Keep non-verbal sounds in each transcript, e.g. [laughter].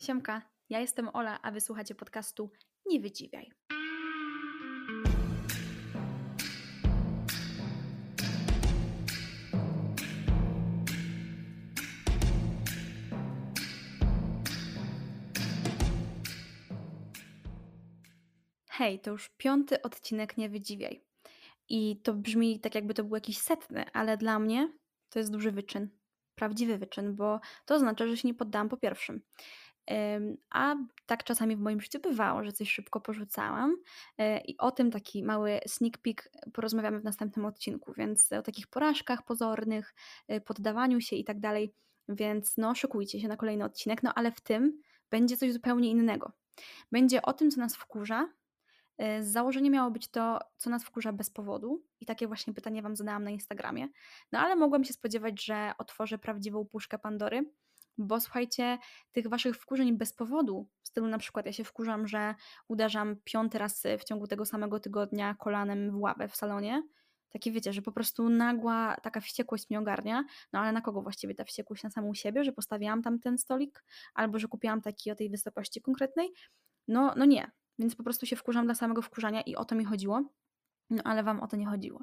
Siemka, ja jestem Ola, a wysłuchacie podcastu Nie Wydziwiaj. Hej, to już piąty odcinek Nie Wydziwiaj. I to brzmi tak, jakby to był jakiś setny, ale dla mnie to jest duży wyczyn. Prawdziwy wyczyn, bo to oznacza, że się nie poddałam po pierwszym. A tak czasami w moim życiu bywało, że coś szybko porzucałam e, i o tym taki mały sneak peek porozmawiamy w następnym odcinku, więc o takich porażkach pozornych, e, poddawaniu się i tak dalej, więc no szykujcie się na kolejny odcinek, no ale w tym będzie coś zupełnie innego. Będzie o tym, co nas wkurza, e, z założenia miało być to, co nas wkurza bez powodu, i takie właśnie pytanie Wam zadałam na Instagramie. No ale mogłam się spodziewać, że otworzę prawdziwą puszkę Pandory bo słuchajcie, tych waszych wkurzeń bez powodu, w stylu na przykład ja się wkurzam, że uderzam piąty raz w ciągu tego samego tygodnia kolanem w ławę w salonie, takie wiecie, że po prostu nagła taka wściekłość mnie ogarnia, no ale na kogo właściwie ta wściekłość? Na samą siebie, że postawiłam tam ten stolik, albo że kupiłam taki o tej wysokości konkretnej? No, no nie, więc po prostu się wkurzam dla samego wkurzania i o to mi chodziło. No ale Wam o to nie chodziło.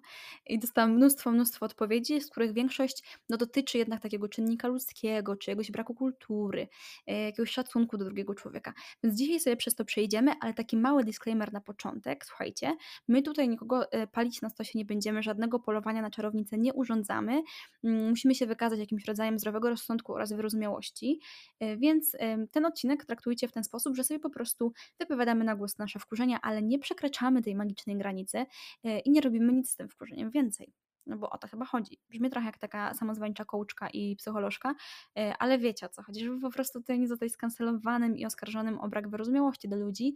I dostałam mnóstwo, mnóstwo odpowiedzi, z których większość no, dotyczy jednak takiego czynnika ludzkiego, czy jakiegoś braku kultury, e, jakiegoś szacunku do drugiego człowieka. Więc dzisiaj sobie przez to przejdziemy, ale taki mały disclaimer na początek. Słuchajcie, my tutaj nikogo e, palić na stosie nie będziemy, żadnego polowania na czarownicę nie urządzamy. Mm, musimy się wykazać jakimś rodzajem zdrowego rozsądku oraz wyrozumiałości. E, więc ten odcinek traktujcie w ten sposób, że sobie po prostu wypowiadamy na głos nasze wkurzenia, ale nie przekraczamy tej magicznej granicy i nie robimy nic z tym wkurzeniem więcej. No bo o to chyba chodzi. Brzmi trochę jak taka samozwańcza kołczka i psycholożka, e, ale wiecie o co chodzi, żeby po prostu tutaj nie zostać skancelowanym i oskarżonym o brak wyrozumiałości do ludzi,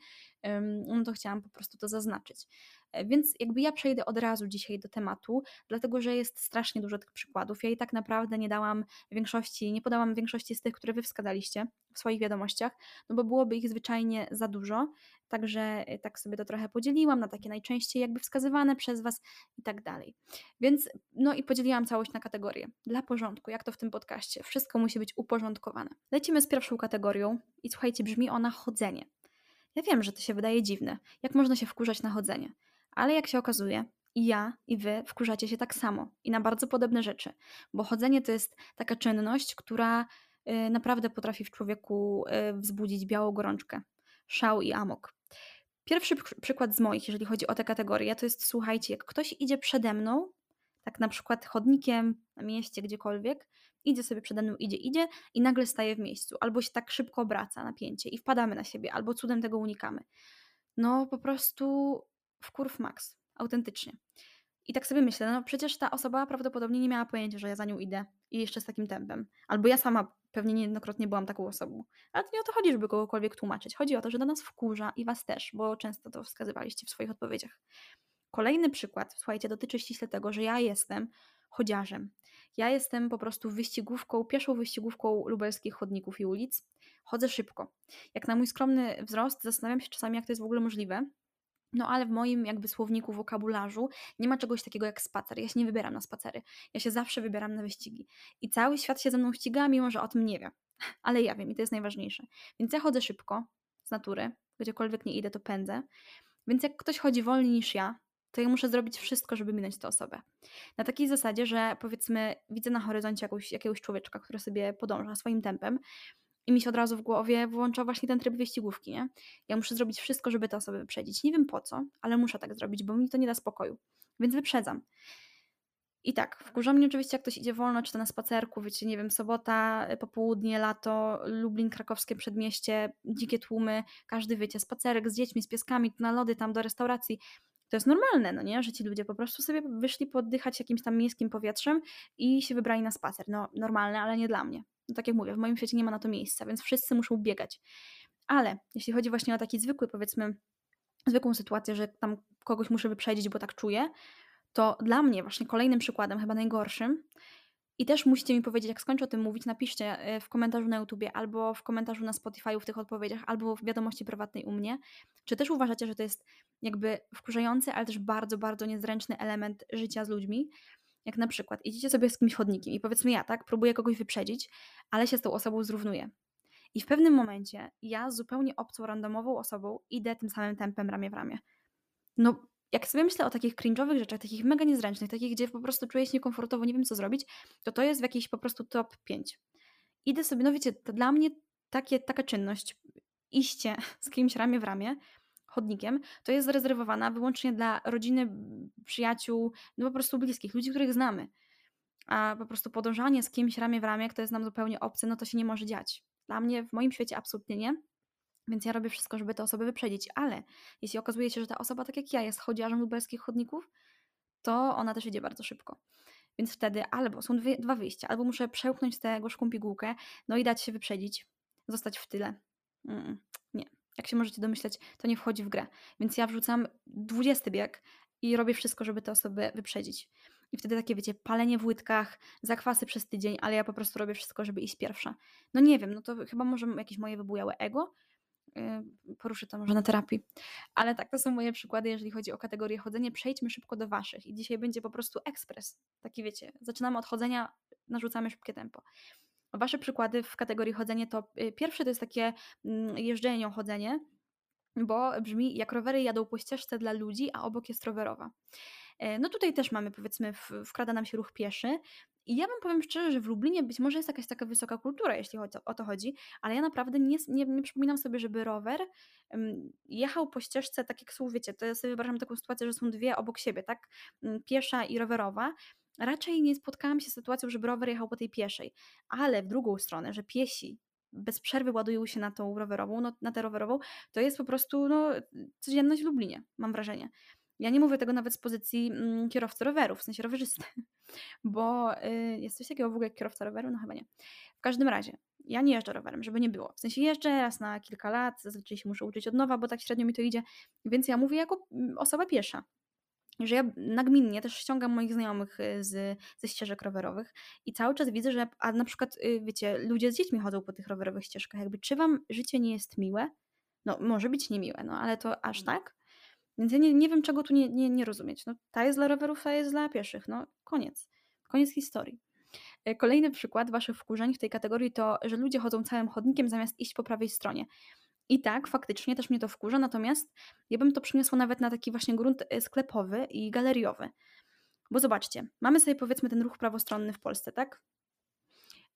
no to chciałam po prostu to zaznaczyć. E, więc jakby ja przejdę od razu dzisiaj do tematu, dlatego że jest strasznie dużo tych przykładów. Ja i tak naprawdę nie dałam większości, nie podałam większości z tych, które wy wskazaliście w swoich wiadomościach, no bo byłoby ich zwyczajnie za dużo. Także e, tak sobie to trochę podzieliłam na takie najczęściej jakby wskazywane przez Was i tak dalej. Więc no i podzieliłam całość na kategorie. Dla porządku, jak to w tym podcaście. Wszystko musi być uporządkowane. Lecimy z pierwszą kategorią i słuchajcie, brzmi ona chodzenie. Ja wiem, że to się wydaje dziwne. Jak można się wkurzać na chodzenie? Ale jak się okazuje, i ja, i wy wkurzacie się tak samo i na bardzo podobne rzeczy, bo chodzenie to jest taka czynność, która y, naprawdę potrafi w człowieku y, wzbudzić białą gorączkę, szał i amok. Pierwszy przykład z moich, jeżeli chodzi o tę kategorię, to jest słuchajcie, jak ktoś idzie przede mną, tak na przykład chodnikiem, na mieście, gdziekolwiek, idzie sobie przede mną, idzie, idzie i nagle staje w miejscu, albo się tak szybko obraca napięcie i wpadamy na siebie, albo cudem tego unikamy. No po prostu w kurw max, autentycznie. I tak sobie myślę, no przecież ta osoba prawdopodobnie nie miała pojęcia, że ja za nią idę i jeszcze z takim tempem. Albo ja sama pewnie niejednokrotnie byłam taką osobą. Ale to nie o to chodzi, żeby kogokolwiek tłumaczyć. Chodzi o to, że do nas wkurza i was też, bo często to wskazywaliście w swoich odpowiedziach. Kolejny przykład, słuchajcie, dotyczy ściśle tego, że ja jestem chodziarzem. Ja jestem po prostu wyścigówką, pieszą wyścigówką lubelskich chodników i ulic. Chodzę szybko. Jak na mój skromny wzrost, zastanawiam się czasami, jak to jest w ogóle możliwe, no ale w moim jakby słowniku, wokabularzu nie ma czegoś takiego jak spacer. Ja się nie wybieram na spacery. Ja się zawsze wybieram na wyścigi. I cały świat się ze mną ściga, mimo że o tym nie wie. [laughs] Ale ja wiem i to jest najważniejsze. Więc ja chodzę szybko z natury. Gdziekolwiek nie idę, to pędzę. Więc jak ktoś chodzi wolniej niż ja, to ja muszę zrobić wszystko, żeby minąć tę osobę. Na takiej zasadzie, że powiedzmy, widzę na horyzoncie jakąś, jakiegoś człowieczka, który sobie podąża swoim tempem mi się od razu w głowie włącza właśnie ten tryb wyścigówki, nie? Ja muszę zrobić wszystko, żeby te osoby wyprzedzić. Nie wiem po co, ale muszę tak zrobić, bo mi to nie da spokoju. Więc wyprzedzam. I tak, wkurza mnie oczywiście, jak ktoś idzie wolno, czy to na spacerku, wiecie, nie wiem, sobota, y, popołudnie, lato, Lublin, krakowskie przedmieście, dzikie tłumy, każdy, wiecie, spacerek z dziećmi, z pieskami, na lody, tam do restauracji. To jest normalne, no nie? Że ci ludzie po prostu sobie wyszli poddychać jakimś tam miejskim powietrzem i się wybrali na spacer. No, normalne, ale nie dla mnie. No, tak jak mówię, w moim świecie nie ma na to miejsca, więc wszyscy muszą biegać. Ale jeśli chodzi właśnie o taki zwykły, powiedzmy, zwykłą sytuację, że tam kogoś muszę wyprzedzić, bo tak czuję, to dla mnie właśnie kolejnym przykładem, chyba najgorszym, i też musicie mi powiedzieć, jak skończę o tym mówić, napiszcie e, w komentarzu na YouTubie, albo w komentarzu na Spotify w tych odpowiedziach, albo w wiadomości prywatnej u mnie. Czy też uważacie, że to jest jakby wkurzający, ale też bardzo, bardzo niezręczny element życia z ludźmi? Jak na przykład idziecie sobie z kimś chodnikiem i powiedzmy ja, tak, próbuję kogoś wyprzedzić, ale się z tą osobą zrównuję. I w pewnym momencie ja zupełnie obcą, randomową osobą idę tym samym tempem ramię w ramię. No, jak sobie myślę o takich cringe'owych rzeczach, takich mega niezręcznych, takich, gdzie po prostu czuję się niekomfortowo, nie wiem co zrobić, to to jest w jakiejś po prostu top 5. Idę sobie, no wiecie, dla mnie takie, taka czynność, iście z kimś ramię w ramię, chodnikiem, to jest zarezerwowana wyłącznie dla rodziny, przyjaciół, no po prostu bliskich, ludzi, których znamy. A po prostu podążanie z kimś ramię w ramię, kto jest nam zupełnie obcy, no to się nie może dziać. Dla mnie w moim świecie absolutnie nie. Więc ja robię wszystko, żeby te osoby wyprzedzić, ale jeśli okazuje się, że ta osoba, tak jak ja, jest chodziarzem lubelskich chodników, to ona też idzie bardzo szybko. Więc wtedy albo są dwie, dwa wyjścia, albo muszę przełknąć tę gorzką pigułkę, no i dać się wyprzedzić, zostać w tyle. Mm, nie. Jak się możecie domyśleć, to nie wchodzi w grę. Więc ja wrzucam 20 bieg i robię wszystko, żeby te osoby wyprzedzić. I wtedy takie, wiecie, palenie w łydkach, zakwasy przez tydzień, ale ja po prostu robię wszystko, żeby iść pierwsza. No nie wiem, no to chyba może jakieś moje wybujałe ego, poruszę to może na terapii. Ale tak, to są moje przykłady, jeżeli chodzi o kategorię chodzenie. Przejdźmy szybko do waszych. I dzisiaj będzie po prostu ekspres. Taki wiecie, zaczynamy od chodzenia, narzucamy szybkie tempo. Wasze przykłady w kategorii chodzenie to y, pierwsze to jest takie mm, jeżdżenie, chodzenie, bo brzmi jak rowery jadą po ścieżce dla ludzi, a obok jest rowerowa. E, no tutaj też mamy, powiedzmy, wkrada nam się ruch pieszy. I ja wam powiem szczerze, że w Lublinie być może jest jakaś taka wysoka kultura, jeśli o to chodzi, ale ja naprawdę nie, nie, nie przypominam sobie, żeby rower um, jechał po ścieżce, tak jak są, to ja sobie wyobrażam taką sytuację, że są dwie obok siebie, tak? Piesza i rowerowa. Raczej nie spotkałam się z sytuacją, żeby rower jechał po tej pieszej, ale w drugą stronę, że piesi bez przerwy ładują się na tą rowerową, no, na tę rowerową, to jest po prostu no, codzienność w Lublinie, mam wrażenie. Ja nie mówię tego nawet z pozycji mm, kierowcy rowerów, w sensie rowerzysty, [laughs] bo y, jest coś takiego w ogóle jak kierowca roweru? No chyba nie. W każdym razie, ja nie jeżdżę rowerem, żeby nie było. W sensie jeżdżę raz na kilka lat, zazwyczaj się muszę uczyć od nowa, bo tak średnio mi to idzie, więc ja mówię jako mm, osoba piesza że ja nagminnie też ściągam moich znajomych y, z, ze ścieżek rowerowych i cały czas widzę, że a na przykład, y, wiecie, ludzie z dziećmi chodzą po tych rowerowych ścieżkach. Jakby, czy wam życie nie jest miłe? No, może być niemiłe, no, ale to aż mm. tak? Więc ja nie, nie wiem, czego tu nie, nie, nie rozumieć. No, ta jest dla rowerów, ta jest dla pieszych. No, koniec. Koniec historii. E, kolejny przykład waszych wkurzeń w tej kategorii to, że ludzie chodzą całym chodnikiem zamiast iść po prawej stronie. I tak, faktycznie też mnie to wkurza, natomiast ja bym to przyniosła nawet na taki właśnie grunt e, sklepowy i galeriowy. Bo zobaczcie, mamy sobie powiedzmy ten ruch prawostronny w Polsce, tak?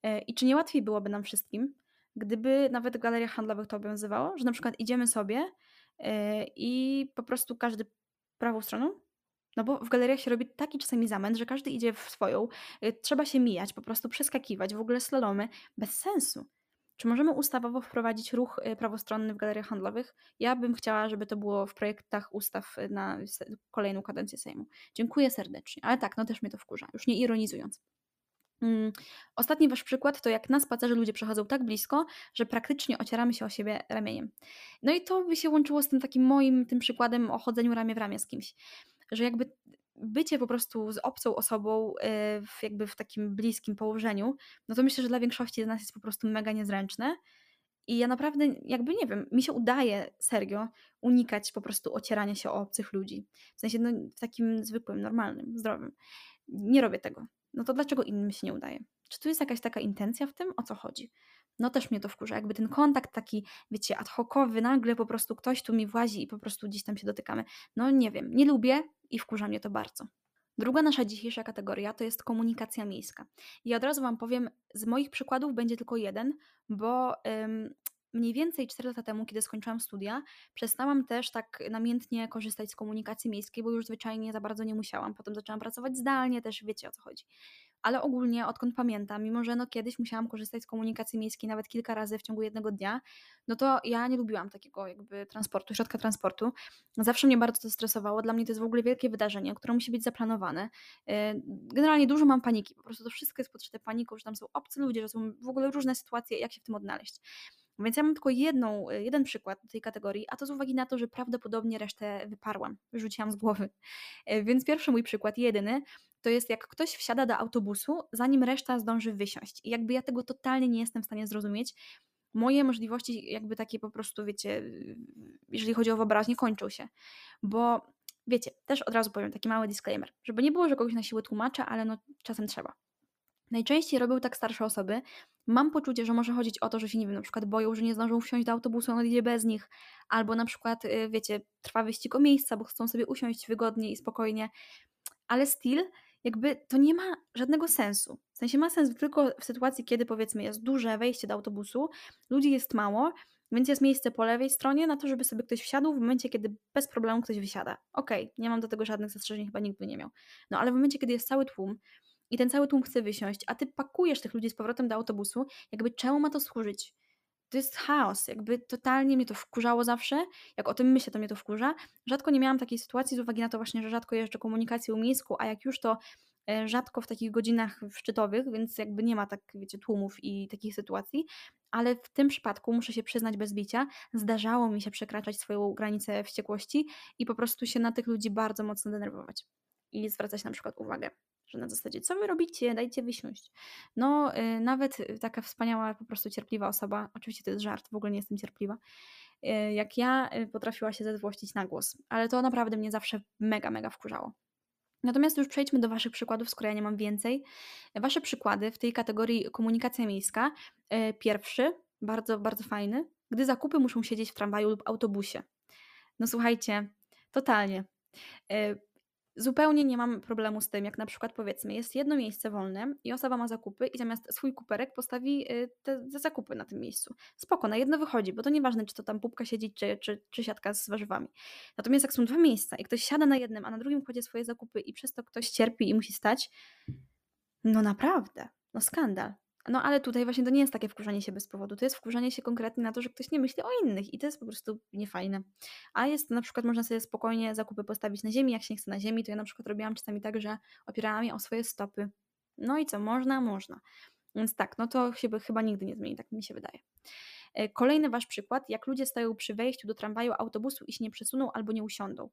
E, I czy nie łatwiej byłoby nam wszystkim, gdyby nawet w galeriach handlowych to obowiązywało, że na przykład idziemy sobie i po prostu każdy prawą stroną? No bo w galeriach się robi taki czasami zamęt, że każdy idzie w swoją, e, trzeba się mijać, po prostu przeskakiwać, w ogóle slalomy, bez sensu. Czy możemy ustawowo wprowadzić ruch e, prawostronny w galeriach handlowych? Ja bym chciała, żeby to było w projektach ustaw na kolejną kadencję Sejmu. Dziękuję serdecznie. Ale tak, no też mnie to wkurza, już nie ironizując. Mm, ostatni wasz przykład to jak na spacerze ludzie przechodzą tak blisko, że praktycznie ocieramy się o siebie ramieniem. No i to by się łączyło z tym takim moim tym przykładem o chodzeniu ramię w ramię z kimś. Że jakby bycie po prostu z obcą osobą w, jakby w takim bliskim położeniu, no to myślę, że dla większości z nas jest po prostu mega niezręczne. I ja naprawdę, jakby nie wiem, mi się udaje serio unikać po prostu ocierania się o obcych ludzi. W sensie, no, w takim zwykłym, normalnym, zdrowym. Nie robię tego no to dlaczego innym się nie udaje? Czy tu jest jakaś taka intencja w tym? O co chodzi? No też mnie to wkurza, jakby ten kontakt taki, wiecie, ad hocowy, nagle po prostu ktoś tu mi włazi i po prostu gdzieś tam się dotykamy. No nie wiem, nie lubię i wkurza mnie to bardzo. Druga nasza dzisiejsza kategoria to jest komunikacja miejska. I od razu Wam powiem, z moich przykładów będzie tylko jeden, bo ym, mniej więcej 4 lata temu, kiedy skończyłam studia, przestałam też tak namiętnie korzystać z komunikacji miejskiej, bo już zwyczajnie za bardzo nie musiałam. Potem zaczęłam pracować zdalnie, też wiecie o co chodzi. Ale ogólnie, odkąd pamiętam, mimo że no kiedyś musiałam korzystać z komunikacji miejskiej nawet kilka razy w ciągu jednego dnia, no to ja nie lubiłam takiego jakby transportu, środka transportu. Zawsze mnie bardzo to stresowało. Dla mnie to jest w ogóle wielkie wydarzenie, które musi być zaplanowane. Y, generalnie dużo mam paniki, po prostu to wszystko jest podszyte paniką, że tam są obcy ludzie, że są w ogóle różne sytuacje, jak się w tym odnaleźć. Więc ja mam tylko jedną, y, jeden przykład tej kategorii, a to z uwagi na to, że prawdopodobnie resztę wyparłam, wyrzuciłam z głowy. Y, więc pierwszy mój przykład, jedyny, to jest jak ktoś wsiada do autobusu, zanim reszta zdąży wysiąść. I jakby ja tego totalnie nie jestem w stanie zrozumieć. Moje możliwości, jakby takie po prostu, wiecie, jeżeli chodzi o wyobraźnię, kończą się. Bo wiecie, też od razu powiem taki mały disclaimer, żeby nie było, że kogoś na siłę tłumaczę, ale no czasem trzeba. Najczęściej robią tak starsze osoby. Mam poczucie, że może chodzić o to, że się, nie wiem, na przykład boją, że nie zdążą wsiąść do autobusu, on odjedzie bez nich, albo na przykład, y, wiecie, trwa wyścig o miejsca, bo chcą sobie usiąść wygodnie i spokojnie, ale still jakby to nie ma żadnego sensu. W sensie ma sens tylko w sytuacji, kiedy powiedzmy jest duże wejście do autobusu, ludzi jest mało, więc jest miejsce po lewej stronie na to, żeby sobie ktoś wsiadł w momencie, kiedy bez problemu ktoś wysiada. Okej, nie mam do tego żadnych zastrzeżeń, chyba nikt by nie miał. No ale w momencie, kiedy jest cały tłum i ten cały tłum chce wysiąść, a ty pakujesz tych ludzi z powrotem do autobusu, jakby czemu ma to służyć? To jest chaos, jakby totalnie mnie to wkurzało zawsze. Jak o tym myślę, to mnie to wkurza. Rzadko nie miałam takiej sytuacji z uwagi na to właśnie, że rzadko jeżdżę komunikacją miejską, a jak już to e, rzadko w takich godzinach szczytowych, więc jakby nie ma tak, wiecie, tłumów i takich sytuacji, ale w tym przypadku muszę się przyznać bez bicia, zdarzało mi się przekraczać swoją granicę wściekłości i po prostu się na tych ludzi bardzo mocno denerwować i zwracać na przykład uwagę. Że na zasadzie, co wy robicie, dajcie wysiąść. No, y, nawet taka wspaniała, po prostu cierpliwa osoba, oczywiście to jest żart, w ogóle nie jestem cierpliwa, y, jak ja y, potrafiła się zezłościć na głos, ale to naprawdę mnie zawsze mega, mega wkurzało. Natomiast już przejdźmy do Waszych przykładów, skoro ja nie mam więcej. Wasze przykłady w tej kategorii komunikacja miejska. Pierwszy, bardzo, bardzo fajny, gdy zakupy muszą siedzieć w tramwaju lub autobusie. No słuchajcie, totalnie. Zupełnie nie mam problemu z tym, jak na przykład powiedzmy, jest jedno miejsce wolne i osoba ma zakupy i zamiast swój kuperek postawi y, te, te zakupy na tym miejscu. Spoko, na jedno wychodzi, bo to nieważne, czy to tam pupka siedzi, czy, czy, czy siatka z warzywami. Natomiast jak są dwa miejsca i ktoś siada na jednym, a na drugim kładzie swoje zakupy i przez to ktoś cierpi i musi stać, no naprawdę, no skandal. No ale tutaj właśnie to nie jest takie wkurzanie się bez powodu, to jest wkurzanie się konkretnie na to, że ktoś nie myśli o innych i to jest po prostu niefajne. A jest na przykład, można sobie spokojnie zakupy postawić na ziemi, jak się nie chce na ziemi, to ja na przykład robiłam czasami tak, że opierałam je o swoje stopy. No i co, można? Można. Więc tak, no to chyba, chyba nigdy nie zmieni, tak mi się wydaje. E, kolejny wasz przykład, jak ludzie stoją przy wejściu do tramwaju, autobusu i się nie przesuną albo nie usiądą.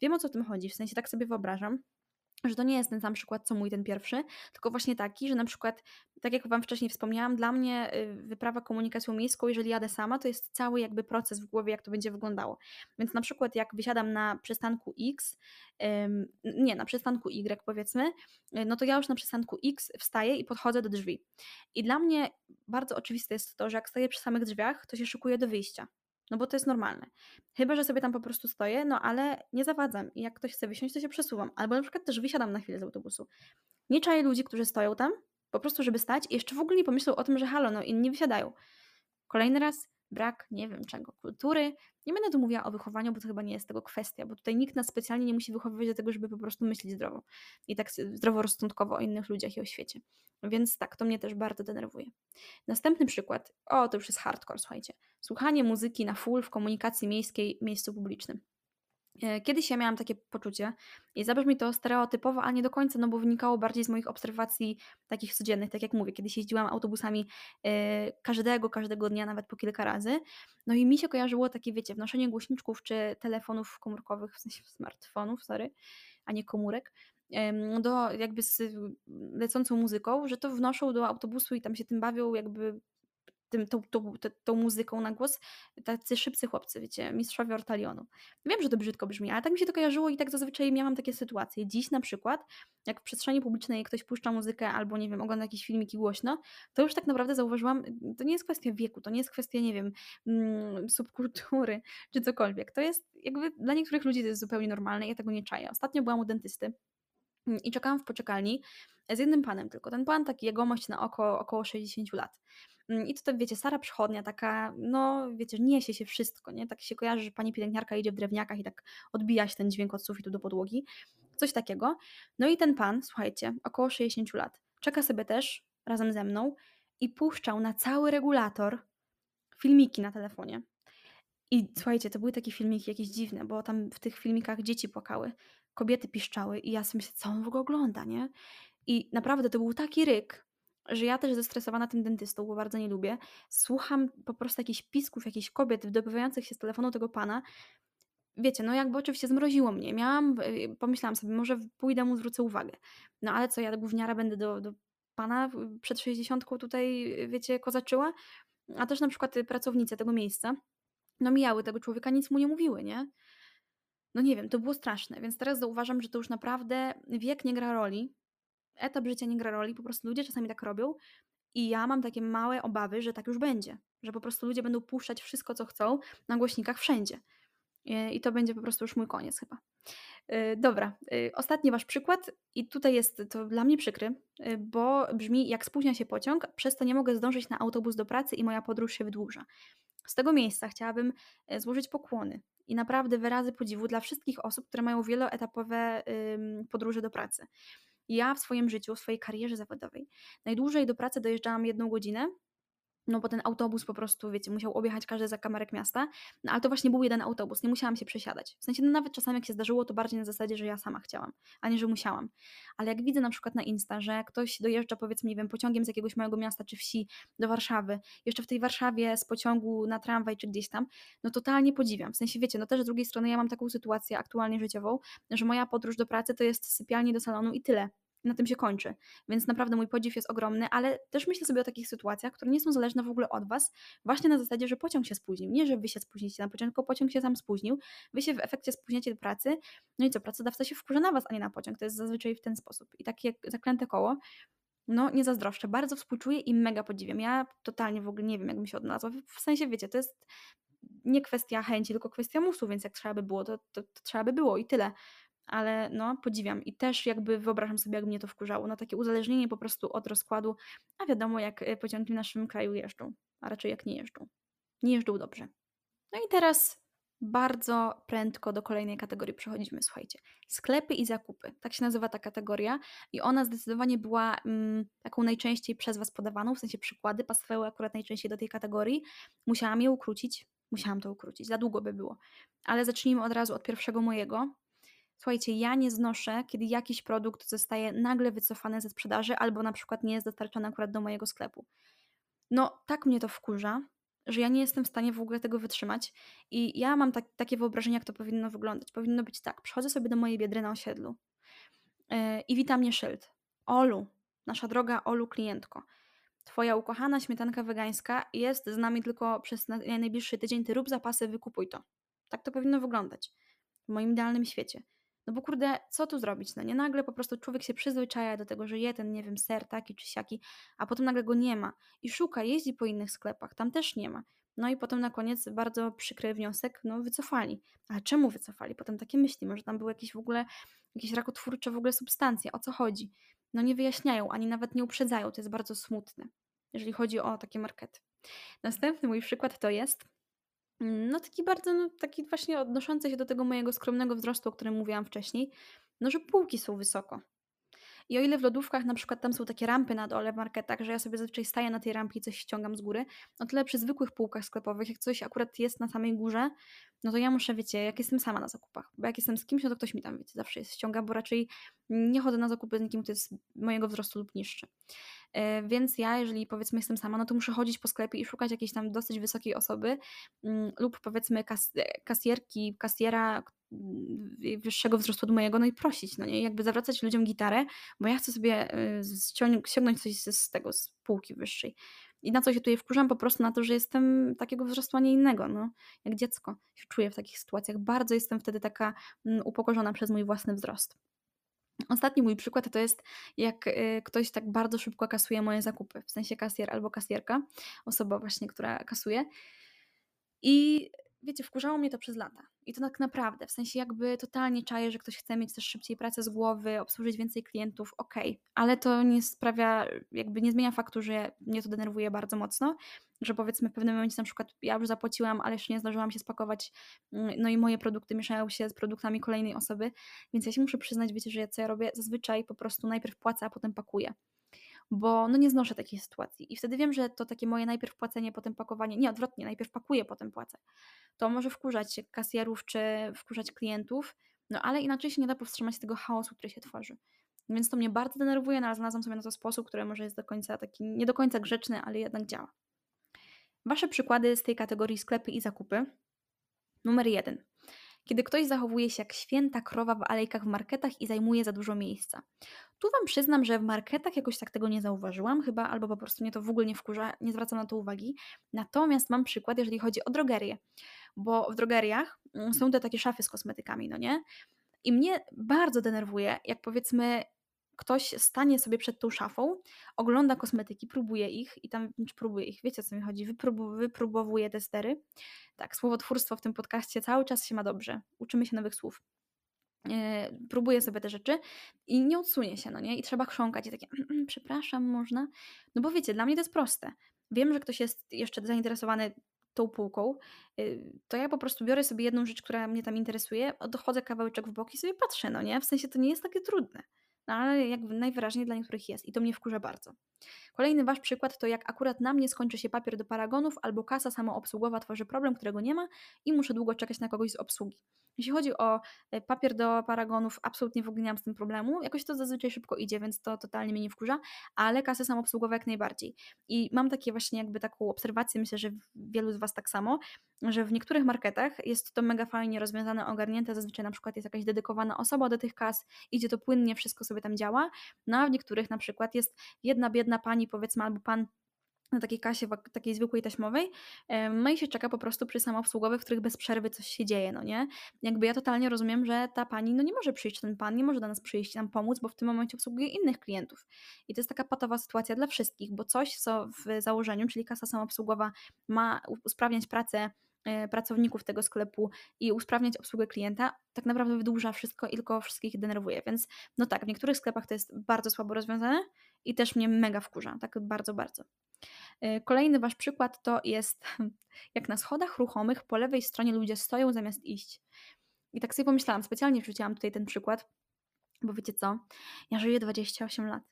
Wiem o co tym chodzi, w sensie tak sobie wyobrażam, że to nie jest ten sam przykład, co mój ten pierwszy, tylko właśnie taki, że na przykład, tak jak Wam wcześniej wspomniałam, dla mnie y, wyprawa komunikacją miejską, jeżeli jadę sama, to jest cały jakby proces w głowie, jak to będzie wyglądało. Więc na przykład jak wysiadam na przystanku X, nie, na przystanku Y powiedzmy, y, no to ja już na przystanku X wstaję i podchodzę do drzwi. I dla mnie bardzo oczywiste jest to, że jak stoję przy samych drzwiach, to się szykuję do wyjścia. No bo to jest normalne. Chyba, że sobie tam po prostu stoję, no ale nie zawadzam i jak ktoś chce wysiąść, to się przesuwam. Albo na przykład też wysiadam na chwilę z autobusu. Nie czaję ludzi, którzy stoją tam, po prostu żeby stać i jeszcze w ogóle nie pomyślą o tym, że halo, no inni wysiadają. Kolejny raz brak, nie wiem czego, kultury. Nie będę tu mówiła o wychowaniu, bo to chyba nie jest tego kwestia, bo tutaj nikt nas specjalnie nie musi wychowywać do tego, żeby po prostu myśleć zdrowo i tak zdroworozsądkowo o innych ludziach i o świecie. Więc tak, to mnie też bardzo denerwuje. Następny przykład, o to już jest hardcore, słuchajcie. Słuchanie muzyki na full w komunikacji miejskiej miejscu publicznym. E, kiedyś ja miałam takie poczucie i zabrzmi to stereotypowo, ale nie do końca, no bo wynikało bardziej z moich obserwacji takich codziennych, tak jak mówię, kiedyś jeździłam autobusami e, każdego, każdego dnia, nawet po kilka razy, no i mi się kojarzyło takie, wiecie, wnoszenie głośniczków czy telefonów komórkowych, w sensie smartfonów, sorry, a nie komórek, do jakby z lecącą muzyką, że to wnoszą do autobusu i tam się tym bawią, jakby tym, tą, tą, tą, muzyką na głos tacy szybcy chłopcy, wiecie, mistrzowie ortalionu. Wiem, że to brzydko brzmi, ale tak mi się to kojarzyło i tak zazwyczaj miałam takie sytuacje. Dziś na przykład, jak w przestrzeni publicznej ktoś puszcza muzykę albo, nie wiem, ogląda jakieś filmiki głośno, to już tak naprawdę zauważyłam, to nie jest kwestia wieku, to nie jest kwestia, nie wiem, mm, subkultury czy cokolwiek. To jest jakby dla niektórych ludzi to jest zupełnie normalne, ja tego nie czaję. Ostatnio byłam u dentysty mm, i czekałam w poczekalni z jednym panem tylko. Ten pan taki jegomość na oko około 60 lat. Mm, I tutaj, wiecie, stara przychodnia, taka, no wiecie, niesie się wszystko, nie? Tak się kojarzy, że pani pielęgniarka idzie w drewniakach i tak odbija się ten dźwięk od sufitu do podłogi. Coś takiego. No i ten pan, słuchajcie, około 60 lat, czeka sobie też razem ze mną i puszczał na cały regulator filmiki na telefonie. I słuchajcie, to były takie filmiki jakieś dziwne, bo tam w tych filmikach dzieci płakały, kobiety piszczały i ja sobie myślę, co on w ogóle ogląda, nie? I naprawdę to był taki ryk, że ja też zestresowana tym dentystą, bo bardzo nie lubię, słucham po prostu jakichś pisków jakichś kobiet wydobywających się z telefonu tego pana. Wiecie, no jakby oczywiście zmroziło mnie. Miałam, y, pomyślałam sobie, może pójdę mu, zwrócę uwagę. No ale co, ja gówniara będę do, do pana przed 60 tutaj, wiecie, kozaczyła? A też na przykład pracownice tego miejsca, no mijały tego człowieka, nic mu nie mówiły, nie? No nie wiem, to było straszne, więc teraz zauważam, że to już naprawdę wiek nie gra roli, etap życia nie gra roli, po prostu ludzie czasami tak robią i ja mam takie małe obawy, że tak już będzie, że po prostu ludzie będą puszczać wszystko, co chcą na głośnikach wszędzie. I to będzie po prostu już mój koniec chyba. Y, dobra, y, ostatni wasz przykład i tutaj jest to dla mnie przykry, bo brzmi jak spóźnia się pociąg, przez to nie mogę zdążyć na autobus do pracy i moja podróż się wydłuża. Z tego miejsca chciałabym e, złożyć pokłony i naprawdę wyrazy podziwu dla wszystkich osób, które mają wieloetapowe podróże do pracy. Ja w swoim życiu, w swojej karierze zawodowej. Najdłużej do pracy dojeżdżałam jedną godzinę, no bo ten autobus po prostu, wiecie, musiał objechać każdy zakamarek miasta, no ale to właśnie był jeden autobus, nie musiałam się przesiadać. W sensie, no nawet czasami jak się zdarzyło, to bardziej na zasadzie, że ja sama chciałam, a nie, że musiałam. Ale jak widzę na przykład na Insta, że ktoś dojeżdża powiedzmy, nie wiem, pociągiem z jakiegoś małego miasta czy wsi do Warszawy, jeszcze w tej Warszawie z pociągu na tramwaj czy gdzieś tam, no totalnie podziwiam. W sensie, wiecie, no też z drugiej strony ja mam taką sytuację aktualnie życiową, że moja podróż do pracy to jest sypialnie do salonu i tyle na tym się kończy. Więc naprawdę mój podziw jest ogromny, ale też myślę sobie o takich sytuacjach, które nie są zależne w ogóle od Was, właśnie na zasadzie, że pociąg się spóźnił. Nie, że Wy się spóźnicie na pociąg, tylko pociąg się sam spóźnił, Wy się w efekcie spóźniacie do pracy, no i co, pracodawca się wkurza na Was, a nie na pociąg. To jest zazwyczaj w ten sposób. I takie zaklęte koło, no nie zazdroszczę, bardzo współczuję i mega podziwiam. Ja totalnie w ogóle nie wiem, jak bym się odnalazła. W sensie, wiecie, to jest nie kwestia chęci, tylko kwestia musu, więc jak trzeba by było, to, to, to trzeba by było i tyle ale no, podziwiam i też jakby wyobrażam sobie, jak mnie to wkurzało. No takie uzależnienie po prostu od rozkładu, a wiadomo, jak y, pociągi w naszym kraju jeżdżą, a raczej jak nie jeżdżą. Nie jeżdżą dobrze. No i teraz bardzo prędko do kolejnej kategorii przechodzimy, słuchajcie. Sklepy i zakupy. Tak się nazywa ta kategoria i ona zdecydowanie była mm, taką najczęściej przez Was podawaną, w sensie przykłady pasowały akurat najczęściej do tej kategorii. Musiałam je ukrócić, musiałam to ukrócić, za długo by było. Ale zacznijmy od razu od pierwszego mojego, Słuchajcie, ja nie znoszę, kiedy jakiś produkt zostaje nagle wycofany ze sprzedaży albo na przykład nie jest dostarczony akurat do mojego sklepu. No, tak mnie to wkurza, że ja nie jestem w stanie w ogóle tego wytrzymać i ja mam tak, takie wyobrażenie, jak to powinno wyglądać. Powinno być tak, przychodzę sobie do mojej biedry na osiedlu yy, i wita mnie szyld. Olu, nasza droga Olu klientko, twoja ukochana śmietanka wegańska jest z nami tylko przez najbliższy tydzień, ty rób zapasy, wykupuj to. Tak to powinno wyglądać w moim idealnym świecie. No bo kurde, co tu zrobić? No nie nagle po prostu człowiek się przyzwyczaja do tego, że je ten, nie wiem, ser taki czy siaki, a potem nagle go nie ma i szuka, jeździ po innych sklepach, tam też nie ma. No i potem na koniec bardzo przykry wniosek, no wycofali. Ale czemu wycofali? Potem takie myśli, może tam były jakieś w ogóle, jakieś rakotwórcze w ogóle substancje, o co chodzi? No nie wyjaśniają, ani nawet nie uprzedzają, to jest bardzo smutne, jeżeli chodzi o takie markety. Następny mój przykład to jest, no taki bardzo, no taki właśnie odnoszący się do tego mojego skromnego wzrostu, o którym mówiłam wcześniej, no że półki są wysoko. I o ile w lodówkach na przykład tam są takie rampy na dole w marketach, że ja sobie zazwyczaj staję na tej rampie i coś ściągam z góry, o tyle przy zwykłych półkach sklepowych, jak coś akurat jest na samej górze, no to ja muszę, wiecie, jak jestem sama na zakupach, bo jak jestem z kimś, no to ktoś mi tam, wiecie, zawsze jest ściąga, bo raczej nie chodzę na zakupy z nikim, kto jest mojego wzrostu lub niższy. E, więc ja, jeżeli powiedzmy jestem sama, no to muszę chodzić po sklepie i szukać jakiejś tam dosyć wysokiej osoby mm, lub powiedzmy kas kasjerki, kasjera wyższego wzrostu od mojego, no i prosić, no nie, jakby zawracać ludziom gitarę, bo ja chcę sobie y, ściągnąć coś z tego, z półki wyższej. I na co się tutaj wkurzam? Po prostu na to, że jestem takiego wzrostu, a nie innego, no. Jak dziecko się czuję w takich sytuacjach. Bardzo jestem wtedy taka mm, upokorzona przez mój własny wzrost. Ostatni mój przykład to jest, jak y, ktoś tak bardzo szybko kasuje moje zakupy, w sensie kasjer albo kasjerka, osoba właśnie, która kasuje. I wiecie, wkurzało mnie to przez lata. I to tak naprawdę, w sensie jakby totalnie czaję, że ktoś chce mieć też szybciej pracę z głowy, obsłużyć więcej klientów, okej, okay. ale to nie sprawia, jakby nie zmienia faktu, że mnie to denerwuje bardzo mocno, że powiedzmy w pewnym momencie na przykład ja już zapłaciłam, ale jeszcze nie zdążyłam się spakować, mm, no i moje produkty mieszają się z produktami kolejnej osoby, więc ja się muszę przyznać, wiecie, że ja co ja robię, zazwyczaj po prostu najpierw płacę, a potem pakuję bo no nie znoszę takiej sytuacji. I wtedy wiem, że to takie moje najpierw płacenie, potem pakowanie, nie odwrotnie, najpierw pakuję, potem płacę. To może wkurzać kasjerów czy wkurzać klientów, no ale inaczej się nie da powstrzymać tego chaosu, który się tworzy. Więc to mnie bardzo denerwuje, no ale znalazłam sobie na to sposób, który może jest do końca taki, nie do końca grzeczny, ale jednak działa. Wasze przykłady z tej kategorii sklepy i zakupy. Numer jeden kiedy ktoś zachowuje się jak święta krowa w alejkach w marketach i zajmuje za dużo miejsca. Tu Wam przyznam, że w marketach jakoś tak tego nie zauważyłam, chyba albo po prostu mnie to w ogóle nie wkurza, nie zwracam na to uwagi. Natomiast mam przykład, jeżeli chodzi o drogerię, bo w drogeriach mm, są te takie szafy z kosmetykami, no nie? I mnie bardzo denerwuje, jak powiedzmy ktoś stanie sobie przed tą szafą, ogląda kosmetyki, próbuje ich i tam, czy próbuje ich, wiecie o co mi chodzi, Wypróbu, wypróbowuje te stery. Tak, słowotwórstwo w tym podcaście cały czas się ma dobrze, uczymy się nowych słów. Yy, próbuje sobie te rzeczy i nie odsunie się, no nie? I trzeba chrząkać i takie, [clears throat] przepraszam, można? No bo wiecie, dla mnie to jest proste. Wiem, że ktoś jest jeszcze zainteresowany tą półką, yy, to ja po prostu biorę sobie jedną rzecz, która mnie tam interesuje, dochodzę kawałeczek w bok i sobie patrzę, no nie? W sensie to nie jest takie trudne. No ale jak najwyraźniej dla niektórych jest i to mnie wkurza bardzo. Kolejny wasz przykład to jak akurat na mnie skończy się papier do paragonów albo kasa samoobsługowa tworzy problem, którego nie ma i muszę długo czekać na kogoś z obsługi. Jeśli chodzi o e, papier do paragonów, absolutnie w ogóle nie mam z tym problemu. Jakoś to zazwyczaj szybko idzie, więc to totalnie mnie nie wkurza, ale kasy samoobsługowe jak najbardziej. I mam takie właśnie jakby taką obserwację, myślę, że wielu z Was tak samo, że w niektórych marketach jest to mega fajnie rozwiązane, ogarnięte, zazwyczaj na przykład jest jakaś dedykowana osoba do tych kas, idzie to płynnie, wszystko sobie tam działa, no a w niektórych na przykład jest jedna biedna pani powiedzmy albo pan na takiej kasie, takiej zwykłej taśmowej, no i się czeka po prostu przy samoobsługowych, w których bez przerwy coś się dzieje, no nie? Jakby ja totalnie rozumiem, że ta pani no nie może przyjść, ten pan nie może do nas przyjść nam pomóc, bo w tym momencie obsługuje innych klientów. I to jest taka patowa sytuacja dla wszystkich, bo coś, co w założeniu, czyli kasa samoobsługowa ma usprawniać pracę pracowników tego sklepu i usprawniać obsługę klienta, tak naprawdę wydłuża wszystko i tylko wszystkich denerwuje. Więc no tak, w niektórych sklepach to jest bardzo słabo rozwiązane i też mnie mega wkurza, tak bardzo, bardzo. E, kolejny wasz przykład to jest, [laughs] jak na schodach ruchomych po lewej stronie ludzie stoją zamiast iść. I tak sobie pomyślałam, specjalnie wrzuciłam tutaj ten przykład, bo wiecie co, ja żyję 28 lat.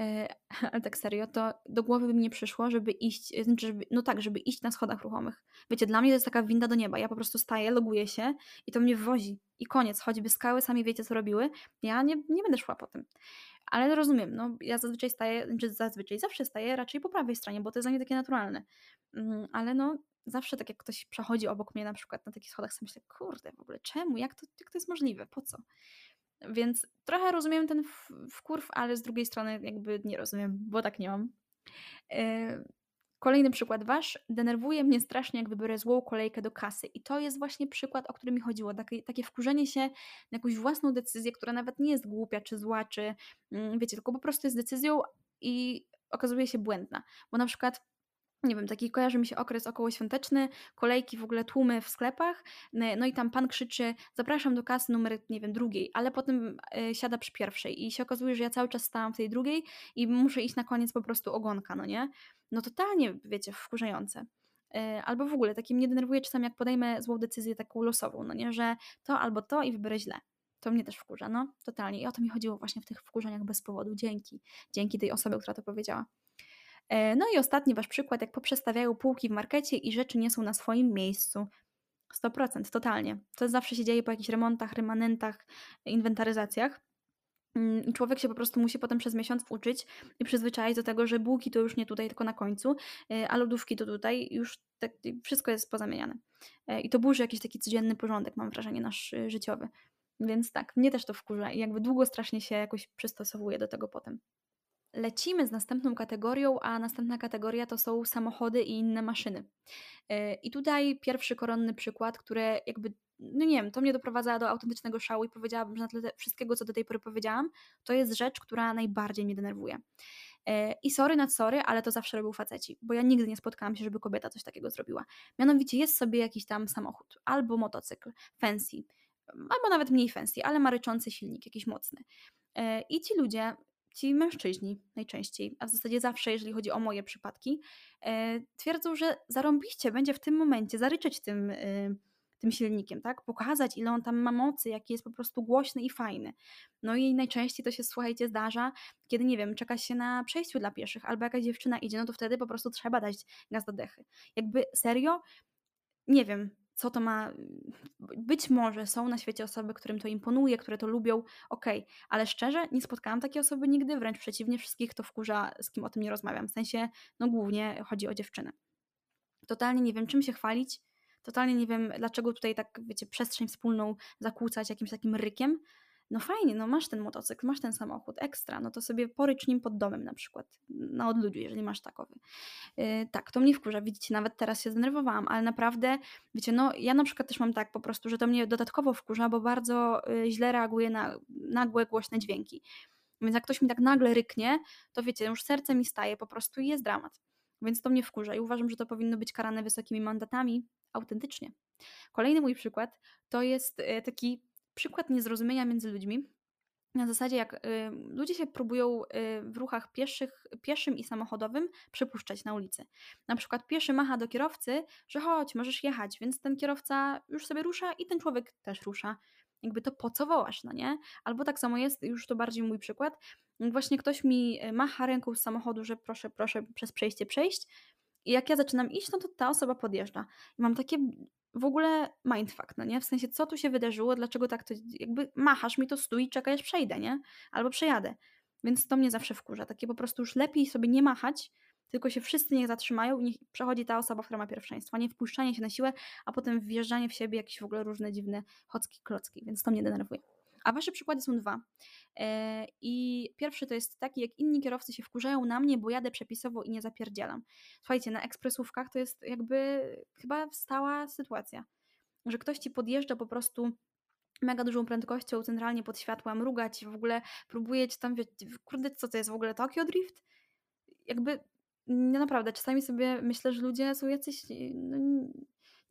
E, [laughs] ale tak serio, to do głowy by mi nie przyszło, żeby iść, znaczy, żeby, no tak, żeby iść na schodach ruchomych. Wiecie, dla mnie to jest taka winda do nieba. Ja po prostu staję, loguję się i to mnie wozi. I koniec, choćby skały sami wiecie, co robiły, ja nie, nie będę szła po tym. Ale rozumiem, no ja zazwyczaj staję, czy zazwyczaj zawsze staję raczej po prawej stronie, bo to jest dla mnie takie naturalne. Mm, ale no zawsze tak jak ktoś przechodzi obok mnie na przykład na takich schodach, sobie myślę, kurde, w ogóle czemu, jak to, jak to jest możliwe, po co? Więc trochę rozumiem ten wkurw, ale z drugiej strony jakby nie rozumiem, bo tak nie mam. E, kolejny przykład wasz. Denerwuje mnie strasznie, jak wybiorę złą kolejkę do kasy. I to jest właśnie przykład, o który mi chodziło. Takie, takie wkurzenie się na jakąś własną decyzję, która nawet nie jest głupia, czy zła, czy mm, wiecie, tylko po prostu jest decyzją i okazuje się błędna. Bo na przykład nie wiem, taki kojarzy mi się okres okołoświąteczny, kolejki, w ogóle tłumy w sklepach, no i tam pan krzyczy, zapraszam do kasy numer, nie wiem, drugiej, ale potem y, siada przy pierwszej i się okazuje, że ja cały czas stałam w tej drugiej i muszę iść na koniec po prostu ogonka, no nie? No totalnie, wiecie, wkurzające. Y, albo w ogóle, takie mnie denerwuje czasami, jak podejmę złą decyzję taką losową, no nie, że to albo to i wybiorę źle. To mnie też wkurza, no, totalnie. I o to mi chodziło właśnie w tych wkurzeniach bez powodu. Dzięki. Dzięki tej osobie, która to powiedziała. E, no i ostatni wasz przykład, jak poprzestawiają półki w markecie i rzeczy nie są na swoim miejscu. 100%, totalnie. To zawsze się dzieje po jakichś remontach, remanentach, inwentaryzacjach. Mm, I człowiek się po prostu musi potem przez miesiąc uczyć i przyzwyczaić do tego, że bułki to już nie tutaj, tylko na końcu, e, a lodówki to tutaj, już tak, wszystko jest pozamieniane. E, I to burzy jakiś taki codzienny porządek, mam wrażenie, nasz życiowy. Więc tak, mnie też to wkurza i jakby długo strasznie się jakoś przystosowuje do tego potem lecimy z następną kategorią, a następna kategoria to są samochody i inne maszyny. E, I tutaj pierwszy koronny przykład, który jakby, no nie wiem, to mnie doprowadza do autentycznego szału i powiedziałabym, że na tle wszystkiego, co do tej pory powiedziałam, to jest rzecz, która najbardziej mnie denerwuje. E, I sorry nad sorry, ale to zawsze robią faceci, bo ja nigdy nie spotkałam się, żeby kobieta coś takiego zrobiła. Mianowicie jest sobie jakiś tam samochód, albo motocykl, fancy, albo nawet mniej fancy, ale ma ryczący silnik, jakiś mocny. E, I ci ludzie ci mężczyźni najczęściej, a w zasadzie zawsze, jeżeli chodzi o moje przypadki, e, twierdzą, że zarąbiście będzie w tym momencie zaryczeć tym, e, tym silnikiem, tak? Pokazać, ile on tam ma mocy, jaki jest po prostu głośny i fajny. No i najczęściej to się, słuchajcie, zdarza, kiedy, nie wiem, czeka się na przejściu dla pieszych, albo jakaś dziewczyna idzie, no to wtedy po prostu trzeba dać gaz do dechy. Jakby serio, nie wiem, co to ma. Być może są na świecie osoby, którym to imponuje, które to lubią, okej, okay. ale szczerze nie spotkałam takiej osoby nigdy, wręcz przeciwnie, wszystkich to wkurza, z kim o tym nie rozmawiam. W sensie, no głównie chodzi o dziewczyny. Totalnie nie wiem, czym się chwalić, totalnie nie wiem, dlaczego tutaj tak, wiecie, przestrzeń wspólną zakłócać jakimś takim rykiem no fajnie, no masz ten motocykl, masz ten samochód, ekstra, no to sobie porycz nim pod domem na przykład, na odludziu, jeżeli masz takowy. Yy, tak, to mnie wkurza, widzicie, nawet teraz się zdenerwowałam, ale naprawdę, wiecie, no ja na przykład też mam tak po prostu, że to mnie dodatkowo wkurza, bo bardzo yy, źle reaguje na nagłe, głośne dźwięki. Więc jak ktoś mi tak nagle ryknie, to wiecie, już serce mi staje po prostu i jest dramat. Więc to mnie wkurza i uważam, że to powinno być karane wysokimi mandatami autentycznie. Kolejny mój przykład to jest e, taki przykład niezrozumienia między ludźmi, na zasadzie, jak y, ludzie się próbują y, w ruchach pieszych, pieszym i samochodowym przepuszczać na ulicy. Na przykład pieszy macha do kierowcy, że chodź, możesz jechać, więc ten kierowca już sobie rusza i ten człowiek też rusza. Jakby to po co wołasz, no nie? Albo tak samo jest, już to bardziej mój przykład, właśnie ktoś mi y, macha ręką z samochodu, że proszę, proszę przez przejście przejść i jak ja zaczynam iść, no to ta osoba podjeżdża. I mam takie w ogóle mindfuck, no nie? W sensie, co tu się wydarzyło, dlaczego tak to, jakby machasz mi to stój czekaj, aż przejdę, nie? Albo przejadę. Więc to mnie zawsze wkurza. Takie po prostu już lepiej sobie nie machać, tylko się wszyscy niech zatrzymają i niech przechodzi ta osoba, która ma pierwszeństwo, nie wpuszczanie się na siłę, a potem wjeżdżanie w siebie jakieś w ogóle różne dziwne chocki, klocki, więc to mnie denerwuje. A wasze przykłady są dwa. E, I pierwszy to jest taki, jak inni kierowcy się wkurzają na mnie, bo jadę przepisowo i nie zapierdzielam. Słuchajcie, na ekspresówkach to jest jakby chyba stała sytuacja, że ktoś ci podjeżdża po prostu mega dużą prędkością, centralnie pod światła, mrugać, w ogóle próbuje ci tam, kurde, co to jest w ogóle Tokyo Drift? Jakby, no naprawdę, czasami sobie myślę, że ludzie są jacyś no,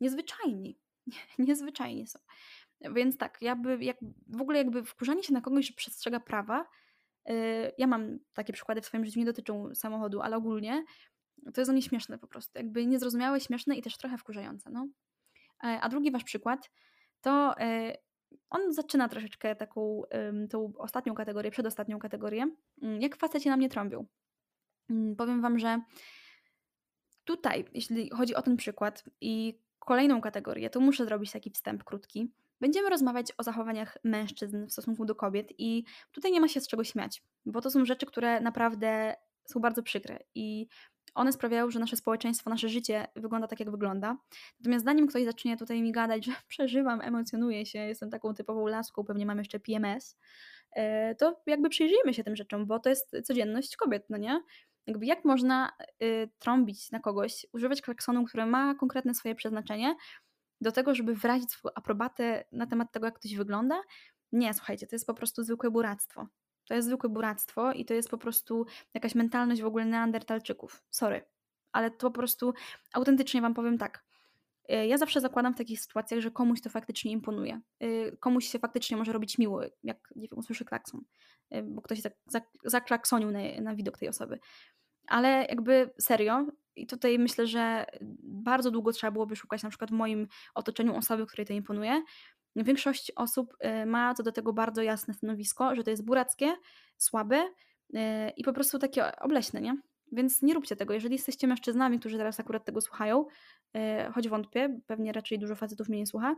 niezwyczajni. [laughs] niezwyczajni są. Więc tak, jakby, jak, w ogóle jakby wkurzanie się na kogoś, że przestrzega prawa, yy, ja mam takie przykłady w swoim życiu, nie dotyczą samochodu, ale ogólnie to jest dla mnie śmieszne po prostu. Jakby niezrozumiałe, śmieszne i też trochę wkurzające. No. E, a drugi wasz przykład to yy, on zaczyna troszeczkę taką yy, tą ostatnią kategorię, przedostatnią kategorię, mm, jak faceci na mnie trąbią. Mm, powiem wam, że tutaj, jeśli chodzi o ten przykład i kolejną kategorię, to muszę zrobić taki wstęp krótki. Będziemy rozmawiać o zachowaniach mężczyzn w stosunku do kobiet i tutaj nie ma się z czego śmiać, bo to są rzeczy, które naprawdę są bardzo przykre i one sprawiają, że nasze społeczeństwo, nasze życie wygląda tak, jak wygląda. Natomiast zanim ktoś zacznie tutaj mi gadać, że [laughs] przeżywam, emocjonuję się, jestem taką typową laską, pewnie mam jeszcze PMS, e, to jakby przyjrzyjmy się tym rzeczom, bo to jest codzienność kobiet, no nie? Jakby jak można y, trąbić na kogoś, używać klaksonu, który ma konkretne swoje przeznaczenie, do tego, żeby wyrazić swoją aprobatę na temat tego, jak ktoś wygląda. Nie, słuchajcie, to jest po prostu zwykłe buractwo. To jest zwykłe buractwo i to jest po prostu jakaś mentalność w ogóle neandertalczyków. Sorry. Ale to po prostu autentycznie wam powiem tak. Y, ja zawsze zakładam w takich sytuacjach, że komuś to faktycznie imponuje. Y, komuś się faktycznie może robić miło, jak nie wiem, usłyszy klakson, y, bo ktoś zaklaksonił na, na widok tej osoby. Ale jakby serio, i tutaj myślę, że bardzo długo trzeba byłoby szukać na przykład w moim otoczeniu osoby, której to imponuje. Większość osób y, ma co do tego bardzo jasne stanowisko, że to jest burackie, słabe y, i po prostu takie obleśne, nie? Więc nie róbcie tego. Jeżeli jesteście mężczyznami, którzy teraz akurat tego słuchają, y, choć wątpię, pewnie raczej dużo facetów mnie nie słucha,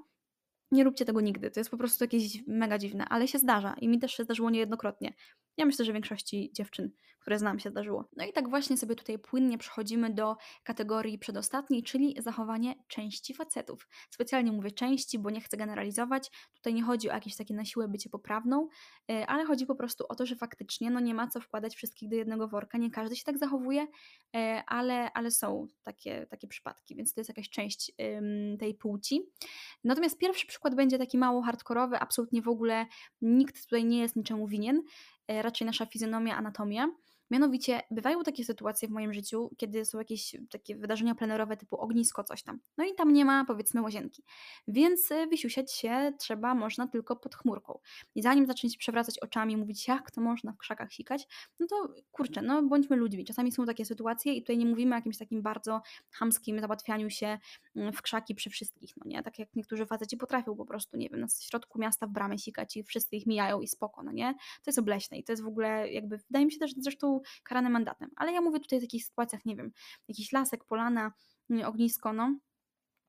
nie róbcie tego nigdy. To jest po prostu jakieś mega dziwne, ale się zdarza i mi też się zdarzyło niejednokrotnie. Ja myślę, że większości dziewczyn, które znam, się zdarzyło. No i tak właśnie sobie tutaj płynnie przechodzimy do kategorii przedostatniej, czyli zachowanie części facetów. Specjalnie mówię części, bo nie chcę generalizować. Tutaj nie chodzi o jakieś takie na siłę bycie poprawną, e, ale chodzi po prostu o to, że faktycznie no nie ma co wkładać wszystkich do jednego worka. Nie każdy się tak zachowuje, e, ale, ale są takie, takie przypadki, więc to jest jakaś część tej płci. Natomiast pierwszy przykład będzie taki mało hardkorowy, absolutnie w ogóle nikt tutaj nie jest niczemu winien. E, raczej nasza fizjonomia, anatomia. Mianowicie bywają takie sytuacje w moim życiu, kiedy są jakieś takie wydarzenia plenerowe typu ognisko, coś tam. No i tam nie ma powiedzmy łazienki. Więc e, wysiusiać się trzeba, można tylko pod chmurką. I zanim zaczniecie przewracać oczami mówić, jak to można w krzakach sikać, no to kurczę, no bądźmy ludźmi. Czasami są takie sytuacje i tutaj nie mówimy o jakimś takim bardzo hamskim załatwianiu się mm, w krzaki przy wszystkich, no nie? Tak jak niektórzy faceci potrafią po prostu, nie wiem, na środku miasta w bramie sikać i wszyscy ich mijają i spoko, no nie? To jest obleśne i to jest w ogóle jakby, wydaje mi się też zresztą karany mandatem. Ale ja mówię tutaj o takich sytuacjach, nie wiem, jakiś lasek, polana, mm, ognisko, no,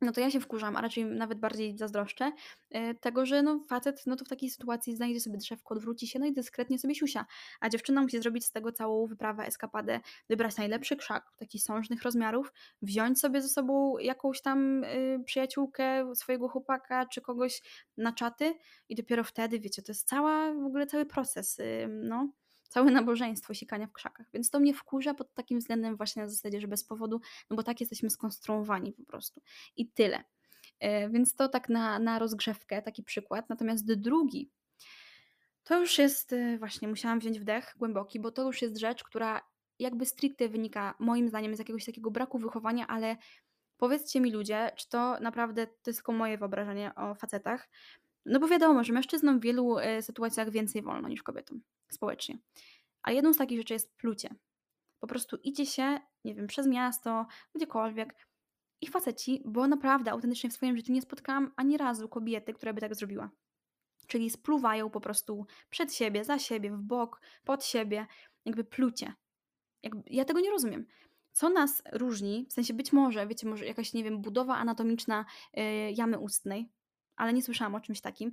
no to ja się wkurzam, a raczej nawet bardziej zazdroszczę e, tego, że no facet no to w takiej sytuacji znajdzie sobie drzewko, odwróci się no i dyskretnie sobie siusia, a dziewczyna musi zrobić z tego całą wyprawę, eskapadę, wybrać najlepszy krzak, taki sążnych rozmiarów, wziąć sobie ze sobą jakąś tam y, przyjaciółkę, swojego chłopaka czy kogoś na czaty i dopiero wtedy, wiecie, to jest cała, w ogóle cały proces, no całe nabożeństwo sikania w krzakach. Więc to mnie wkurza pod takim względem właśnie na zasadzie, że bez powodu, no bo tak jesteśmy skonstruowani po prostu. I tyle. E, więc to tak na, na rozgrzewkę, taki przykład. Natomiast drugi, To już jest, y, właśnie musiałam wziąć wdech głęboki, bo to już jest rzecz, która jakby stricte wynika moim zdaniem z jakiegoś takiego braku wychowania, ale powiedzcie mi ludzie, czy to naprawdę to jest tylko moje wyobrażenie o facetach, no bo wiadomo, że mężczyznom w wielu, y, sytuacjach więcej wolno niż kobietom społecznie. A jedną z takich rzeczy jest plucie. Po prostu idzie się, nie wiem, przez miasto, gdziekolwiek i faceci, bo naprawdę autentycznie w swoim życiu nie spotkałam ani razu kobiety, która by tak zrobiła. Czyli spluwają po prostu przed siebie, za siebie, w bok, pod siebie, jakby plucie. Jakby, ja tego nie rozumiem. Co nas różni, w sensie być może, wiecie, może jakaś, nie wiem, budowa anatomiczna yy, jamy ustnej, ale nie słyszałam o czymś takim.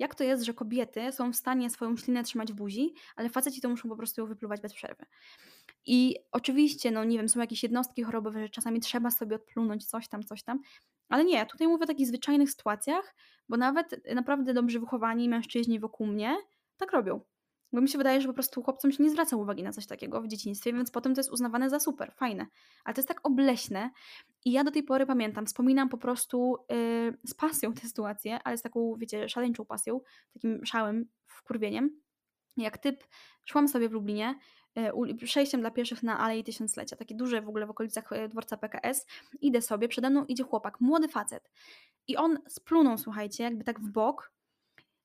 Jak to jest, że kobiety są w stanie swoją ślinę trzymać w buzi, ale faceci to muszą po prostu ją wypluwać bez przerwy. I oczywiście, no nie wiem, są jakieś jednostki chorobowe, że czasami trzeba sobie odplunąć coś tam, coś tam, ale nie, tutaj mówię o takich zwyczajnych sytuacjach, bo nawet naprawdę dobrze wychowani mężczyźni wokół mnie tak robią. Bo mi się wydaje, że po prostu chłopcom się nie zwraca uwagi na coś takiego w dzieciństwie, więc potem to jest uznawane za super, fajne. Ale to jest tak obleśne i ja do tej pory pamiętam, wspominam po prostu yy, z pasją tę sytuację, ale z taką, wiecie, szaleńczą pasją, takim szałym wkurwieniem. Jak typ, szłam sobie w Lublinie, yy, przejściem dla pieszych na Alei Tysiąclecia, takie duże w ogóle w okolicach yy, dworca PKS, idę sobie, przede mną idzie chłopak, młody facet i on splunął, słuchajcie, jakby tak w bok,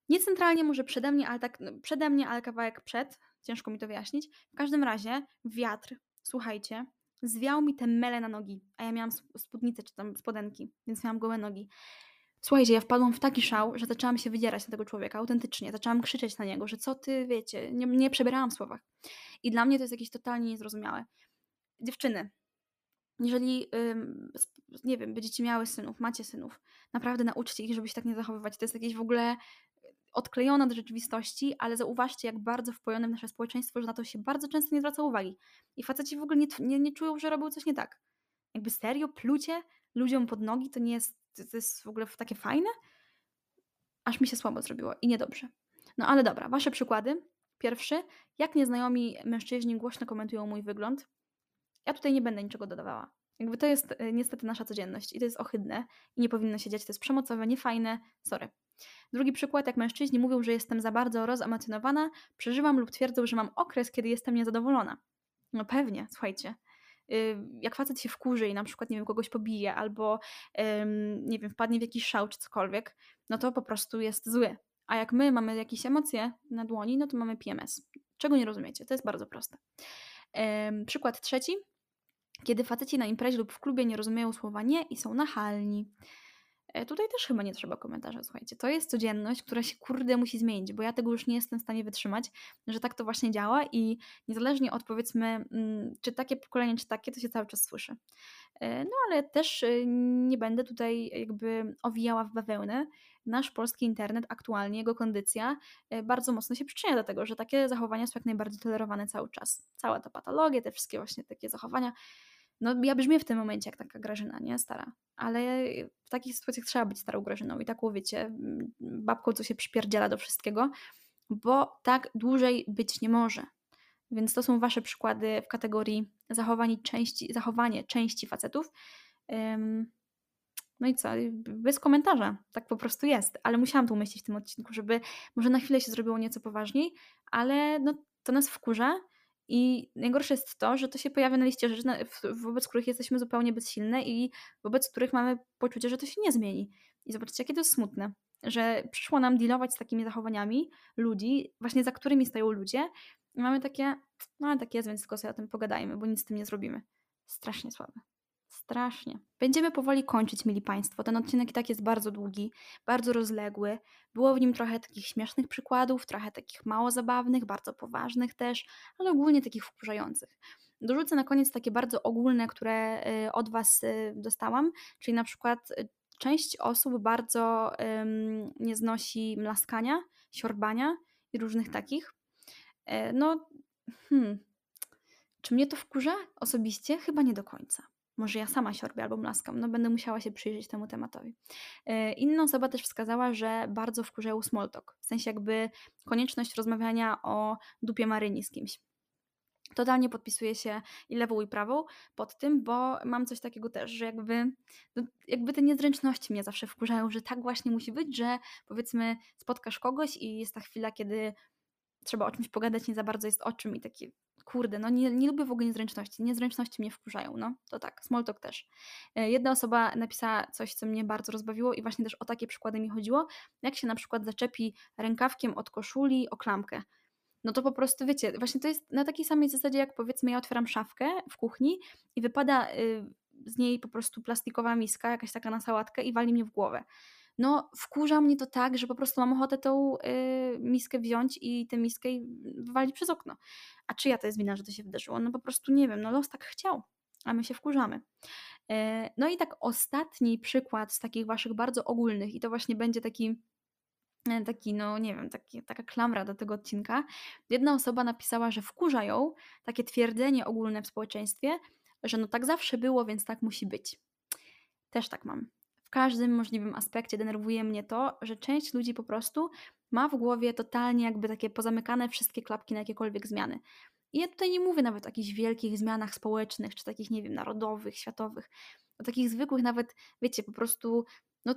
nie centralnie może przede mnie, ale tak no, przede mnie, ale kawałek przed, ciężko mi to wyjaśnić. W każdym razie wiatr, słuchajcie, zwiał mi te mele na nogi, a ja miałam spódnicę czy tam spodenki, więc miałam gołe nogi. Słuchajcie, ja wpadłam w taki szał, że zaczęłam się wydzierać na tego człowieka, autentycznie. Zaczęłam krzyczeć na niego, że co ty, wiecie, nie, nie przebierałam w słowach. I dla mnie to jest jakieś totalnie niezrozumiałe. Dziewczyny, jeżeli, nie wiem, będziecie miały synów, macie synów, naprawdę nauczcie ich, żeby się tak nie zachowywać. To jest jakieś w ogóle odklejone od rzeczywistości, ale zauważcie, jak bardzo wpojone w nasze społeczeństwo, że na to się bardzo często nie zwraca uwagi. I faceci w ogóle nie, nie, nie czują, że robią coś nie tak. Jakby serio, plucie ludziom pod nogi to nie jest, to jest w ogóle takie fajne? Aż mi się słabo zrobiło i niedobrze. No ale dobra, wasze przykłady. Pierwszy, jak nieznajomi mężczyźni głośno komentują mój wygląd. Ja tutaj nie będę niczego dodawała. Jakby to jest y, niestety nasza codzienność i to jest ohydne i nie powinno się dziać, to jest przemocowe, niefajne, sorry. Drugi przykład, jak mężczyźni mówią, że jestem za bardzo rozemocjonowana, przeżywam lub twierdzą, że mam okres, kiedy jestem niezadowolona. No pewnie, słuchajcie. Y, jak facet się wkurzy i na przykład, nie wiem, kogoś pobije albo, nie wiem, wpadnie w jakiś szał czy cokolwiek, no to po prostu jest zły. A jak my mamy jakieś emocje na dłoni, no to mamy PMS. Czego nie rozumiecie? To jest bardzo proste. Przykład trzeci. Kiedy faceci na imprezie lub w klubie nie rozumieją słowa nie i są nachalni. E, tutaj też chyba nie trzeba komentarza, słuchajcie. To jest codzienność, która się kurde musi zmienić, bo ja tego już nie jestem w stanie wytrzymać, że tak to właśnie działa i niezależnie od powiedzmy, mm, czy takie pokolenie, czy takie, to się cały czas słyszy. E, no ale też y, nie będę tutaj jakby owijała w bawełnę. Nasz polski internet aktualnie, jego kondycja e, bardzo mocno się przyczynia do tego, że takie zachowania są jak najbardziej tolerowane cały czas. Cała ta patologia, te wszystkie właśnie takie zachowania no ja brzmię w tym momencie jak taka Grażyna, nie? Stara. Ale w takich sytuacjach trzeba być starą Grażyną i taką, wiecie, babką, co się przypierdziela do wszystkiego, bo tak dłużej być nie może. Więc to są wasze przykłady w kategorii zachowanie części, zachowanie części facetów. No i co? Bez komentarza. Tak po prostu jest. Ale musiałam to umieścić w tym odcinku, żeby może na chwilę się zrobiło nieco poważniej, ale no, to nas wkurza i najgorsze jest to, że to się pojawia na liście rzeczy, wobec których jesteśmy zupełnie bezsilne i wobec których mamy poczucie, że to się nie zmieni. I zobaczcie, jakie to jest smutne, że przyszło nam dealować z takimi zachowaniami ludzi, właśnie za którymi stoją ludzie. I mamy takie, no ale tak jest, więc tylko sobie o tym pogadajmy, bo nic z tym nie zrobimy. Strasznie słabe. Strasznie. Będziemy powoli kończyć, mili Państwo. Ten odcinek i tak jest bardzo długi, bardzo rozległy. Było w nim trochę takich śmiesznych przykładów, trochę takich mało zabawnych, bardzo poważnych też, ale ogólnie takich wkurzających. Dorzucę na koniec takie bardzo ogólne, które y, od Was y, dostałam, czyli na przykład y, część osób bardzo um, nie znosi mlaskania, siorbania i różnych takich. E, no, hmm. Czy mnie to wkurza osobiście? Chyba nie do końca. Może ja sama siorbię albo mlaskam, no będę musiała się przyjrzeć temu tematowi. E, inna osoba też wskazała, że bardzo wkurzają small talk, w sensie jakby konieczność rozmawiania o dupie Maryni z kimś. Totalnie podpisuję się i lewą i prawą pod tym, bo mam coś takiego też, że jakby, no, jakby te niezręczności mnie zawsze wkurzają, że tak właśnie musi być, że powiedzmy spotkasz kogoś i jest ta chwila, kiedy trzeba o czymś pogadać, nie za bardzo jest o czym i takie kurde, no nie, nie lubię w ogóle niezręczności. Niezręczności mnie wkurzają, no to tak, small talk też. E, jedna osoba napisała coś, co mnie bardzo rozbawiło i właśnie też o takie przykłady mi chodziło, jak się na przykład zaczepi rękawkiem od koszuli o klamkę. No to po prostu wiecie, właśnie to jest na takiej samej zasadzie, jak powiedzmy ja otwieram szafkę w kuchni i wypada y, z niej po prostu plastikowa miska, jakaś taka na sałatkę i wali mnie w głowę no wkurza mnie to tak, że po prostu mam ochotę tą y, miskę wziąć i tę miskę wywalić przez okno. A czyja to jest wina, że to się wydarzyło? No po prostu nie wiem, no los tak chciał, a my się wkurzamy. E, no i tak ostatni przykład z takich waszych bardzo ogólnych i to właśnie będzie taki e, taki, no nie wiem, taki, taka klamra do tego odcinka. Jedna osoba napisała, że wkurza ją takie twierdzenie ogólne w społeczeństwie, że no tak zawsze było, więc tak musi być. Też tak mam każdym możliwym aspekcie denerwuje mnie to, że część ludzi po prostu ma w głowie totalnie jakby takie pozamykane wszystkie klapki na jakiekolwiek zmiany. I ja tutaj nie mówię nawet o jakichś wielkich zmianach społecznych, czy takich, nie wiem, narodowych, światowych, o takich zwykłych nawet, wiecie, po prostu, no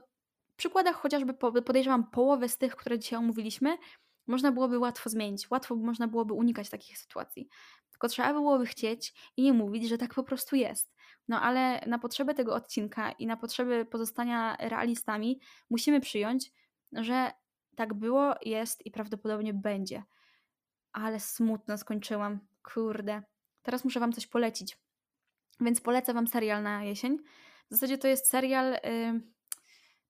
przykładach chociażby podejrzewam połowę z tych, które dzisiaj omówiliśmy, można byłoby łatwo zmienić, łatwo można byłoby unikać takich sytuacji. Tylko trzeba byłoby chcieć i nie mówić, że tak po prostu jest. No ale na potrzeby tego odcinka i na potrzeby pozostania realistami musimy przyjąć, że tak było, jest i prawdopodobnie będzie. Ale smutno skończyłam. Kurde. Teraz muszę Wam coś polecić. Więc polecę Wam serial na jesień. W zasadzie to jest serial yy,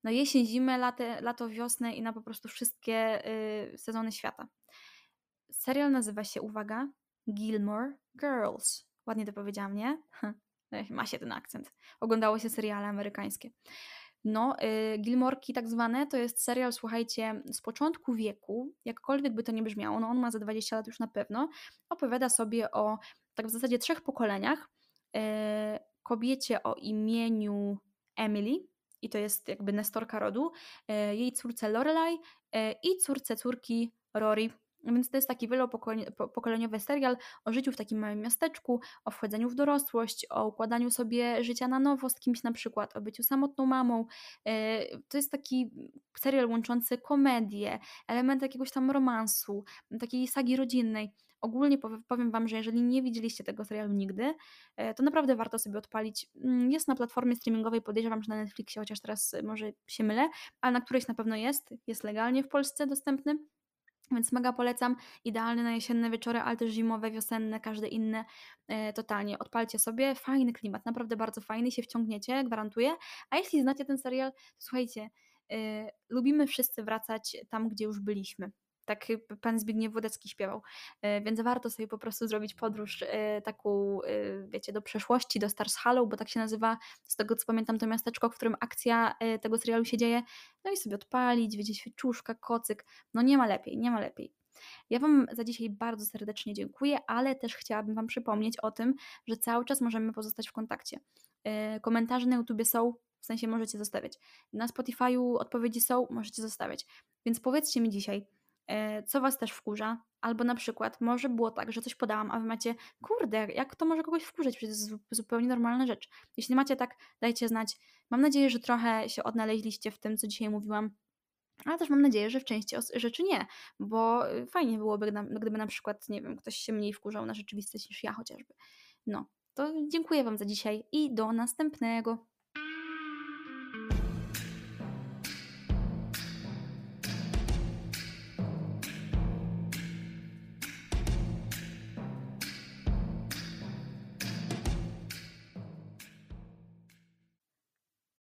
na jesień, zimę, lato, lato, wiosnę i na po prostu wszystkie yy, sezony świata. Serial nazywa się, uwaga, Gilmore Girls. Ładnie to powiedziałam, nie? [laughs] Ma się ten akcent. Oglądało się seriale amerykańskie. No, y, Gilmorki tak zwane to jest serial, słuchajcie, z początku wieku, jakkolwiek by to nie brzmiało, no on ma za 20 lat już na pewno, opowiada sobie o tak w zasadzie trzech pokoleniach. Y, kobiecie o imieniu Emily, i to jest jakby nestorka rodu, y, jej córce Lorelai y, i córce córki Rory, więc to jest taki wielopokoleniowy serial o życiu w takim małym miasteczku, o wchodzeniu w dorosłość, o układaniu sobie życia na nowo z kimś na przykład, o byciu samotną mamą. E, to jest taki serial łączący komedię, element jakiegoś tam romansu, takiej sagi rodzinnej. Ogólnie powiem Wam, że jeżeli nie widzieliście tego serialu nigdy, e, to naprawdę warto sobie odpalić. Mm, jest na platformie streamingowej, podejrzewam, że na Netflixie, chociaż teraz może się mylę, ale na którejś na pewno jest, jest legalnie w Polsce dostępny. Więc mega polecam. Idealny na jesienne wieczory, ale też zimowe, wiosenne, każde inne. E, totalnie. Odpalcie sobie. Fajny klimat, naprawdę bardzo fajny. się wciągniecie, gwarantuję. A jeśli znacie ten serial, to słuchajcie, e, lubimy wszyscy wracać tam, gdzie już byliśmy. Tak pan Zbigniew Wodecki śpiewał. E, więc warto sobie po prostu zrobić podróż e, taką, e, wiecie, do przeszłości, do Stars Hollow, bo tak się nazywa, z tego co pamiętam, to miasteczko, w którym akcja tego serialu się dzieje. No i sobie odpalić, wiecie, świeczuszka, kocyk. No nie ma lepiej, nie ma lepiej. Ja Wam za dzisiaj bardzo serdecznie dziękuję, ale też chciałabym Wam przypomnieć o tym, że cały czas możemy pozostać w kontakcie. Komentarze na YouTubie są, w sensie możecie zostawiać. Na Spotify'u odpowiedzi są, możecie zostawiać. Więc powiedzcie mi dzisiaj, co Was też wkurza, albo na przykład może było tak, że coś podałam, a Wy macie, kurde, jak to może kogoś wkurzać, przecież to jest zupełnie normalna rzecz. Jeśli macie tak, dajcie znać. Mam nadzieję, że trochę się odnaleźliście w tym, co dzisiaj mówiłam, ale też mam nadzieję, że w części rzeczy nie, bo y, fajnie byłoby, gdyby na przykład, nie wiem, ktoś się mniej wkurzał na rzeczywistość niż ja chociażby. No, to dziękuję Wam za dzisiaj i do następnego.